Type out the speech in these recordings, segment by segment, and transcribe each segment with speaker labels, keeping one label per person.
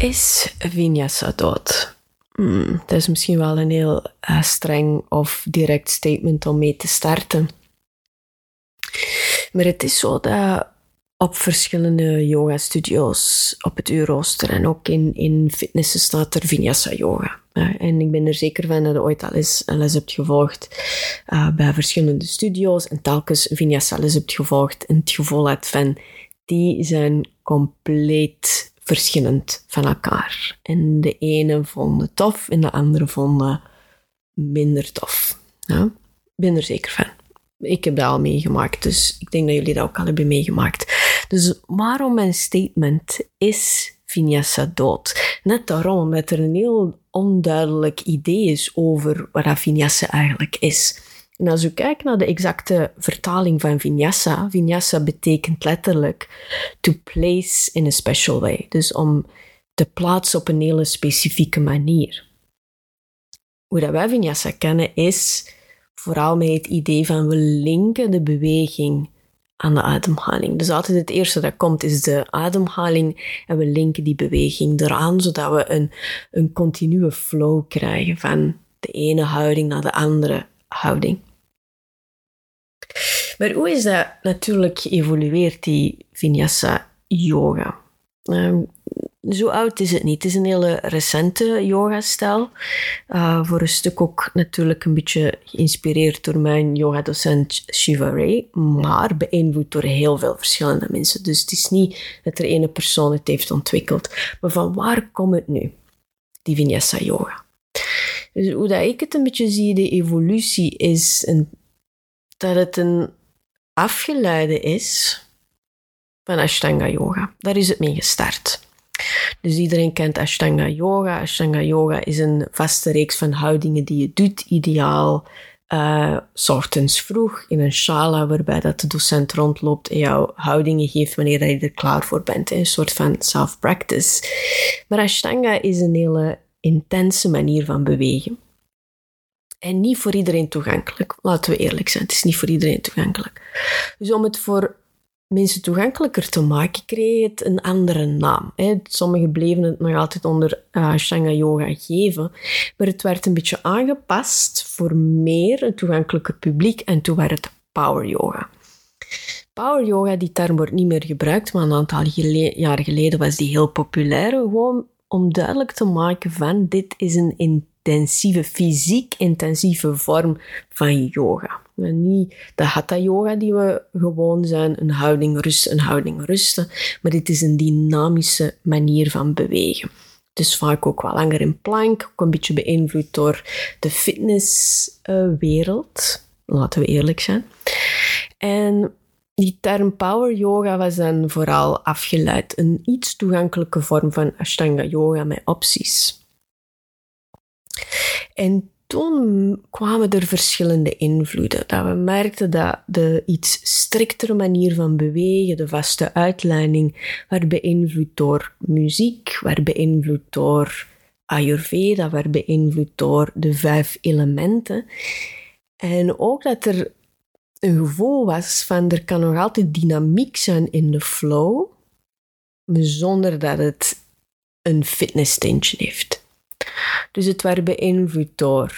Speaker 1: Is Vinyasa dood? Hmm, dat is misschien wel een heel uh, streng of direct statement om mee te starten. Maar het is zo dat op verschillende yoga-studio's op het uurrooster en ook in, in fitnessen staat er Vinyasa yoga. Uh, en ik ben er zeker van dat je ooit al eens een les hebt gevolgd uh, bij verschillende studio's en telkens Vinyasa les hebt gevolgd en het gevoel hebt van die zijn compleet verschillend van elkaar. En de ene vonden tof en de andere vonden minder tof. Ja? Ik ben er zeker van. Ik heb dat al meegemaakt, dus ik denk dat jullie dat ook al hebben meegemaakt. Dus waarom mijn statement is Vinyasa dood? Net daarom, omdat er een heel onduidelijk idee is over wat Vinyasa eigenlijk is. En als u kijkt naar de exacte vertaling van vinyasa, vinyasa betekent letterlijk to place in a special way. Dus om te plaatsen op een hele specifieke manier. Hoe dat wij vinyasa kennen is vooral met het idee van we linken de beweging aan de ademhaling. Dus altijd het eerste dat komt is de ademhaling en we linken die beweging eraan, zodat we een, een continue flow krijgen van de ene houding naar de andere houding. Maar hoe is dat natuurlijk geëvolueerd, die Vinyasa yoga? Um, zo oud is het niet. Het is een hele recente yoga-stijl. Uh, voor een stuk ook natuurlijk een beetje geïnspireerd door mijn yoga-docent Shiva Ray, maar beïnvloed door heel veel verschillende mensen. Dus het is niet dat er ene persoon het heeft ontwikkeld. Maar van waar komt het nu, die Vinyasa yoga? Dus hoe dat ik het een beetje zie, de evolutie is een, dat het een afgeleide is van Ashtanga Yoga. Daar is het mee gestart. Dus iedereen kent Ashtanga Yoga. Ashtanga Yoga is een vaste reeks van houdingen die je doet, ideaal uh, ochtends vroeg in een shala, waarbij dat de docent rondloopt en jou houdingen geeft wanneer je er klaar voor bent. Een soort van self-practice. Maar Ashtanga is een hele intense manier van bewegen. En niet voor iedereen toegankelijk. Laten we eerlijk zijn, het is niet voor iedereen toegankelijk. Dus om het voor mensen toegankelijker te maken, kreeg het een andere naam. Sommigen bleven het nog altijd onder uh, Ashtanga Yoga geven, maar het werd een beetje aangepast voor meer een toegankelijker publiek en toen werd het Power Yoga. Power Yoga, die term wordt niet meer gebruikt, maar een aantal jaar geleden was die heel populair, gewoon om duidelijk te maken van dit is een intensieve, fysiek intensieve vorm van yoga. Niet de hatha yoga die we gewoon zijn, een houding rusten, een houding rusten, maar dit is een dynamische manier van bewegen. Dus vaak ook wel langer in plank, ook een beetje beïnvloed door de fitnesswereld. Laten we eerlijk zijn. En die term power yoga was dan vooral afgeleid een iets toegankelijke vorm van Ashtanga yoga met opties. En toen kwamen er verschillende invloeden. Dat we merkten dat de iets striktere manier van bewegen, de vaste uitleiding, werd beïnvloed door muziek, werd beïnvloed door Ayurveda, werd beïnvloed door de vijf elementen. En ook dat er een gevoel was van er kan nog altijd dynamiek zijn in de flow, zonder dat het een fitness tintje heeft. Dus het werd beïnvloed door,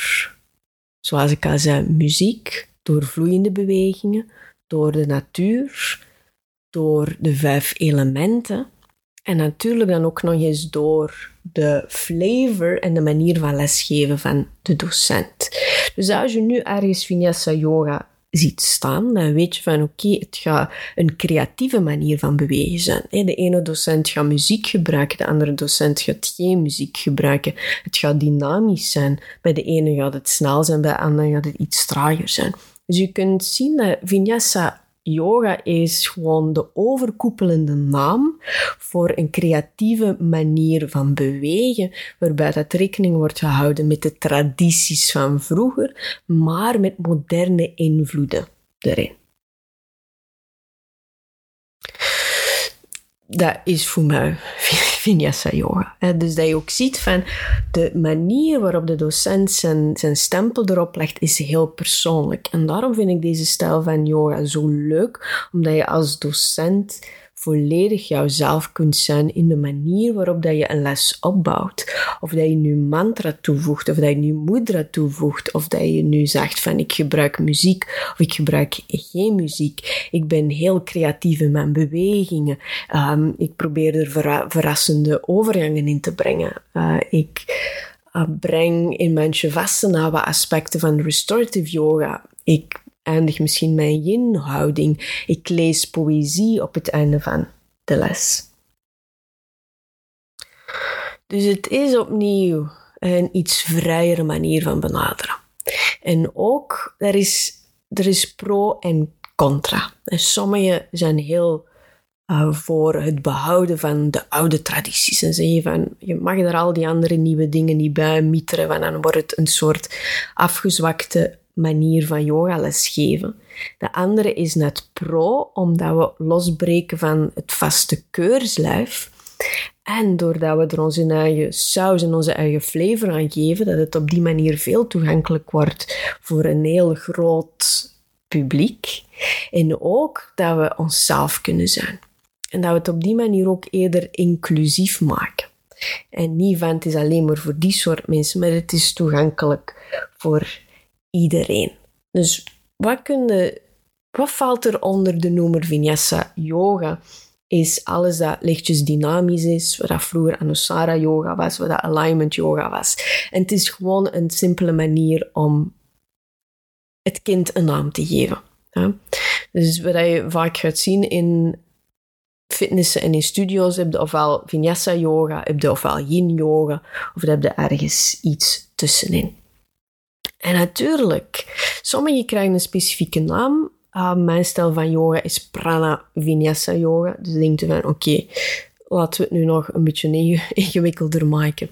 Speaker 1: zoals ik al zei, muziek, door vloeiende bewegingen, door de natuur, door de vijf elementen en natuurlijk dan ook nog eens door de flavor en de manier van lesgeven van de docent. Dus als je nu ergens Vinyasa Yoga ziet staan, dan weet je van oké, het gaat een creatieve manier van bewegen zijn. De ene docent gaat muziek gebruiken, de andere docent gaat geen muziek gebruiken. Het gaat dynamisch zijn. Bij de ene gaat het snel zijn, bij de andere gaat het iets trager zijn. Dus je kunt zien dat vinyasa yoga is gewoon de overkoepelende naam voor een creatieve manier van bewegen, waarbij dat rekening wordt gehouden met de tradities van vroeger, maar met moderne invloeden erin. Dat is voor mij Vinyasa Yoga. Dus dat je ook ziet van de manier waarop de docent zijn, zijn stempel erop legt, is heel persoonlijk. En daarom vind ik deze stijl van yoga zo leuk, omdat je als docent volledig jouzelf kunt zijn in de manier waarop dat je een les opbouwt. Of dat je nu mantra toevoegt, of dat je nu mudra toevoegt, of dat je nu zegt van ik gebruik muziek of ik gebruik geen muziek. Ik ben heel creatief in mijn bewegingen. Ehm, ik probeer er verrassende overgangen in te brengen. Uh, ik uh, breng in mijn Shavasana wat aspecten van restorative yoga. Ik eindig misschien mijn yin-houding. Ik lees poëzie op het einde van de les. Dus het is opnieuw een iets vrijere manier van benaderen. En ook, er is, er is pro en contra. En sommigen zijn heel uh, voor het behouden van de oude tradities. En zeggen van, je mag er al die andere nieuwe dingen niet bij mieteren, want dan wordt het een soort afgezwakte manier van yogales geven. De andere is net pro, omdat we losbreken van het vaste keurslijf. En doordat we er onze eigen saus en onze eigen flavor aan geven, dat het op die manier veel toegankelijk wordt voor een heel groot publiek. En ook dat we onszelf kunnen zijn. En dat we het op die manier ook eerder inclusief maken. En niet van het is alleen maar voor die soort mensen, maar het is toegankelijk voor iedereen. Dus wat, kun valt er onder de noemer Vinyasa Yoga? Is alles dat lichtjes dynamisch is, wat dat vroeger Anusara Yoga was, wat dat Alignment Yoga was. En het is gewoon een simpele manier om het kind een naam te geven. Dus wat je vaak gaat zien in fitnessen en in studio's, heb je ofwel Vinyasa Yoga, heb je ofwel Yin Yoga, of heb je ergens iets tussenin. En natuurlijk, sommigen krijgen een specifieke naam. Uh, mijn stijl van yoga is Prana Vinyasa Yoga. Dus denk je van, oké, laten we het nu nog een beetje ingewikkelder maken.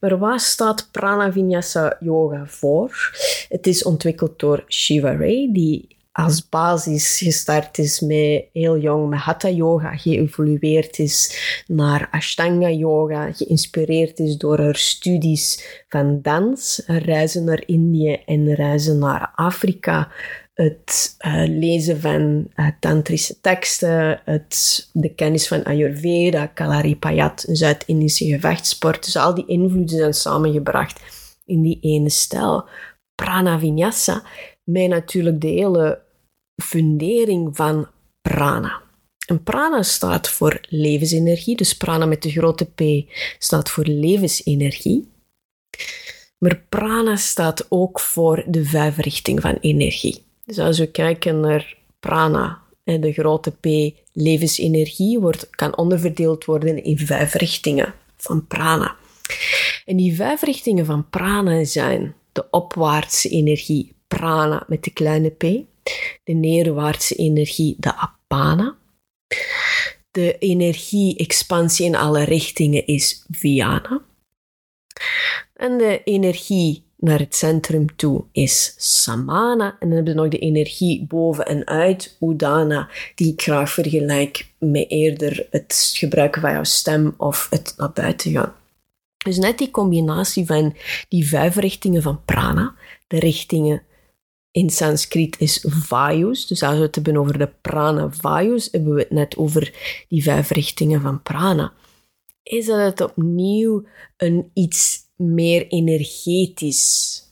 Speaker 1: Maar waar staat Prana Vinyasa Yoga voor? Het is ontwikkeld door Shiva Ray, die als basis gestart is met heel jong met Hatha Yoga, geëvolueerd is naar Ashtanga Yoga, geïnspireerd is door haar studies van dans, reizen naar Indië en reizen naar Afrika, het uh, lezen van uh, tantrische teksten, het, de kennis van Ayurveda, Kalaripayat, een Zuid-Indische gevechtssport. Dus al die invloeden zijn samengebracht in die ene stijl. Prana Vinyasa, met natuurlijk de hele fundering van prana. En prana staat voor levensenergie, dus prana met de grote P staat voor levensenergie. Maar prana staat ook voor de vijf richtingen van energie. Dus als we kijken naar prana, en de grote P, levensenergie, wordt, kan onderverdeeld worden in vijf richtingen van prana. En die vijf richtingen van prana zijn de opwaartse energie, prana met de kleine p, de neerwaartse energie, de apana. De energie-expansie in alle richtingen is Viana. En de energie naar het centrum toe is Samana. En dan hebben we nog de energie boven en uit, Udana, die ik graag vergelijk met eerder het gebruiken van jouw stem of het naar buiten gaan. Dus net die combinatie van die vijf richtingen van prana, de richtingen in Sanskriet is Vayus. Dus als we het hebben over de prana Vayus, hebben we het net over die vijf richtingen van prana. Is dat het opnieuw een iets meer energetisch,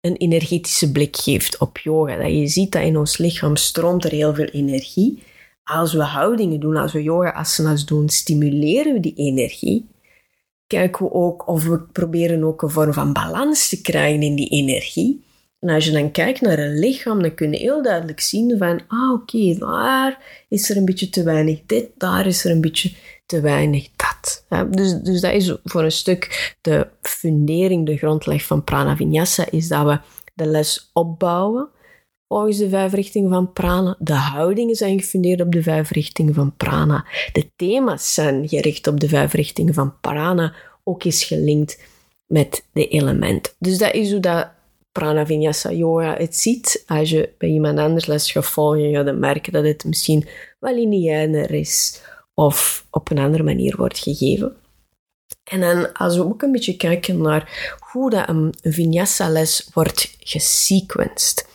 Speaker 1: een energetische blik geeft op yoga. Dat je ziet dat in ons lichaam stroomt er heel veel energie. Als we houdingen doen, als we yoga asanas doen, stimuleren we die energie. Kijken we ook of we proberen ook een vorm van balans te krijgen in die energie. En als je dan kijkt naar een lichaam, dan kun je heel duidelijk zien van, ah oké, daar is er een beetje te weinig dit, daar is er een beetje te weinig dat. dus, dus dat is voor een stuk de fundering, de grondleg van Prana Vinyasa, is dat we de les opbouwen volgens de vijf richtingen van prana. De houdingen zijn gefundeerd op de vijf richtingen van prana. De thema's zijn gericht op de vijf richtingen van prana, ook is gelinkt met de elementen. Dus dat is hoe dat prana vinyasa yoga het ziet. Als je bij iemand anders les gaat volgen, je merken dat het misschien wel lineair is of op een andere manier wordt gegeven. En dan als we ook een beetje kijken naar hoe dat een vinyasa-les wordt gesequenced,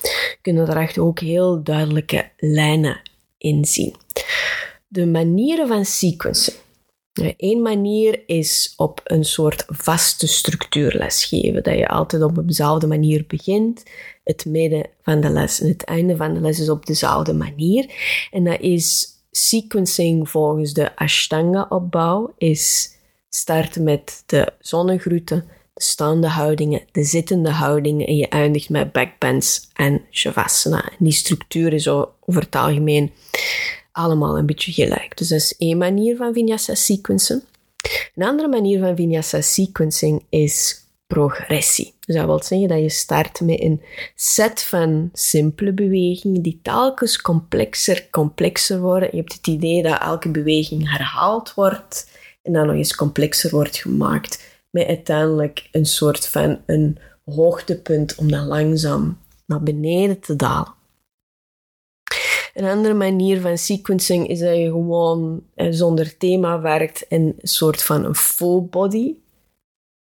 Speaker 1: kunnen we daar echt ook heel duidelijke lijnen in zien. De manieren van sequencen. Eén manier is op een soort vaste structuur lesgeven, dat je altijd op dezelfde manier begint, het midden van de les en het einde van de les is op dezelfde manier. En dat is sequencing volgens de Ashtanga-opbouw, is starten met de zonnegroeten, de staande houdingen, de zittende houdingen en je eindigt met backbends en shavasana. En die structuur is over het algemeen allemaal een beetje gelijk. Dus dat is één manier van vinyasa sequencen. Een andere manier van vinyasa sequencing is progressie. Dus dat wil zeggen dat je start met een set van simpele bewegingen die telkens complexer, complexer worden. Je hebt het idee dat elke beweging herhaald wordt en dan nog eens complexer wordt gemaakt met uiteindelijk een soort van een hoogtepunt om dan langzaam naar beneden te dalen. Een andere manier van sequencing is dat je gewoon eh, zonder thema werkt en een soort van een full body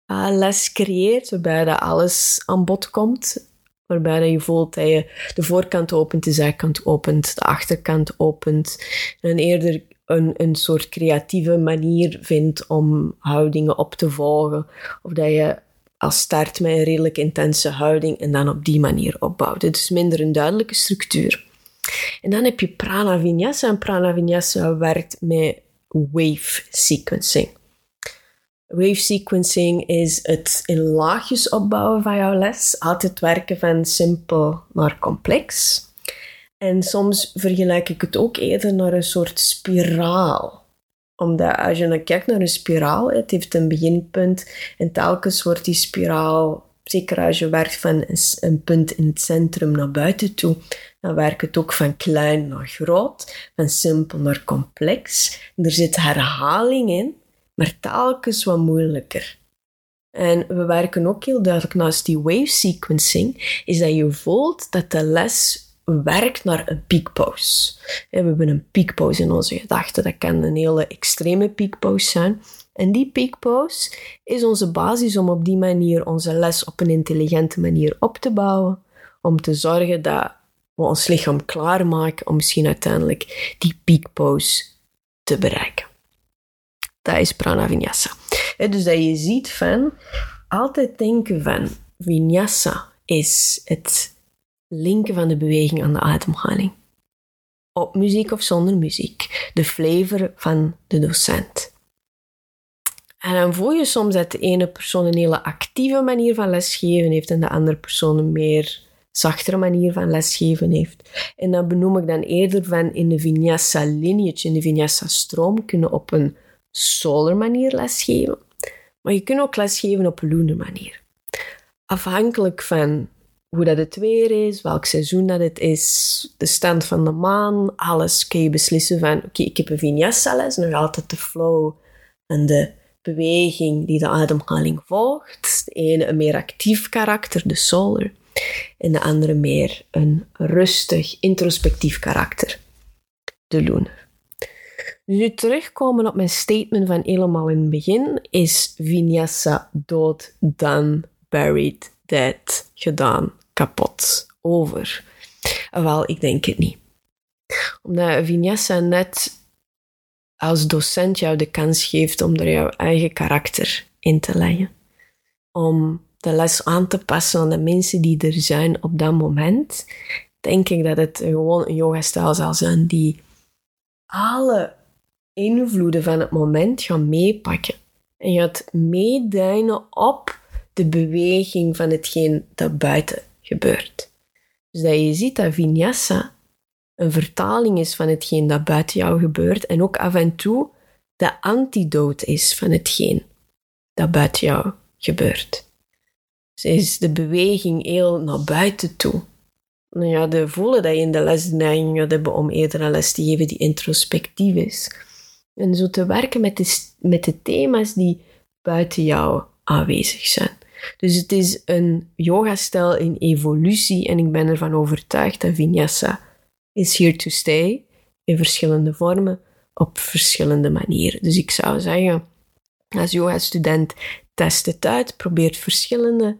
Speaker 1: uh, les creëert, waarbij dat alles aan bod komt. Waarbij dat je voelt dat je de voorkant opent, de zijkant opent, de achterkant opent. En eerder een, een soort creatieve manier vindt om houdingen op te volgen. Of dat je als start met een redelijk intense houding en dan op die manier opbouwt. Het is minder een duidelijke structuur. En dan heb je prana vinyasa. En prana vinyasa werkt met wave sequencing. Wave sequencing is het in laagjes opbouwen van jouw les. Altijd werken van simpel naar complex. En soms vergelijk ik het ook eerder naar een soort spiraal. Omdat als je dan kijkt naar een spiraal, het heeft een beginpunt en telkens wordt die spiraal, zeker als je werkt van een punt in het centrum naar buiten toe, dan werkt het ook van klein naar groot, van simpel naar complex. er zit herhaling in, maar telkens wat moeilijker. En we werken ook heel duidelijk naast die wave sequencing, is dat je voelt dat de les werkt naar een piekpauze. We hebben een piekpauze in onze gedachten. Dat kan een hele extreme piekpauze zijn. En die piekpauze is onze basis om op die manier onze les op een intelligente manier op te bouwen. Om te zorgen dat we ons lichaam klaarmaken om misschien uiteindelijk die piekpauze te bereiken. Dat is prana vinyasa. Dus dat je ziet van altijd denken van vinyasa is het linken van de beweging aan de ademhaling. Op muziek of zonder muziek. De flavor van de docent. En dan voel je soms dat de ene persoon een hele actieve manier van lesgeven heeft en de andere persoon een meer zachtere manier van lesgeven heeft. En dat benoem ik dan eerder van in de vinyasa lineage, in de vinyasa stroom, kunnen op een solar manier lesgeven. Maar je kunt ook lesgeven op een lunar manier. Afhankelijk van hoe dat het weer is, welk seizoen dat het is, de stand van de maan, alles kun je beslissen van, oké, ik heb een vinyasa-les, nog altijd de flow en de beweging die de ademhaling volgt. De ene een meer actief karakter, de solar, en de andere meer een rustig, introspectief karakter, de lunar. Nu terugkomen op mijn statement van helemaal in het begin, is vinyasa dood, dan buried, dead, gedaan, kapot, over. Wel, ik denk het niet. Omdat Vinyasa net als docent jou de kans geeft om er jouw eigen karakter in te leggen. Om de les aan te passen aan de mensen die er zijn op dat moment, denk ik dat het gewoon een yoga-stijl zal zijn die alle invloeden van het moment gaat meepakken. En gaat meedijnen op de beweging van hetgeen dat buiten gebeurt. Dus dat je ziet dat vinyasa een vertaling is van hetgeen dat buiten jou gebeurt en ook af en toe de antidote is van hetgeen dat buiten jou gebeurt. Dus is de beweging heel naar buiten toe. nou ja, de voelen dat je in de les de neiging gaat hebben om eerder een les te geven die introspectief is. En zo te werken met de, met de thema's die buiten jou aanwezig zijn. Dus het is een yoga-stijl in evolutie en ik ben ervan overtuigd dat vinyasa is here to stay in verschillende vormen, op verschillende manieren. Dus ik zou zeggen, als yoga-student, test het uit, probeer verschillende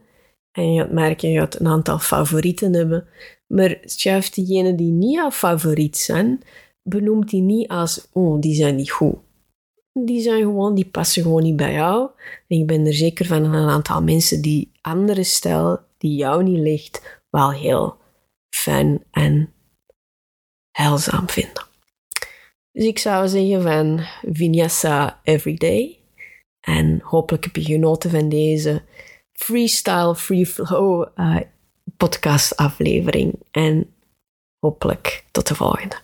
Speaker 1: en je gaat merken, je gaat een aantal favorieten hebben, maar schuif diegenen die niet jouw favoriet zijn, benoemt die niet als, oh, die zijn niet goed. Die zijn gewoon, die passen gewoon niet bij jou. En ik ben er zeker van een aantal mensen die andere stijl, die jou niet ligt, wel heel fijn en heilzaam vinden. Dus ik zou zeggen van Vinyasa Everyday. En hopelijk heb je genoten van deze freestyle, free flow uh, podcast aflevering. En hopelijk tot de volgende.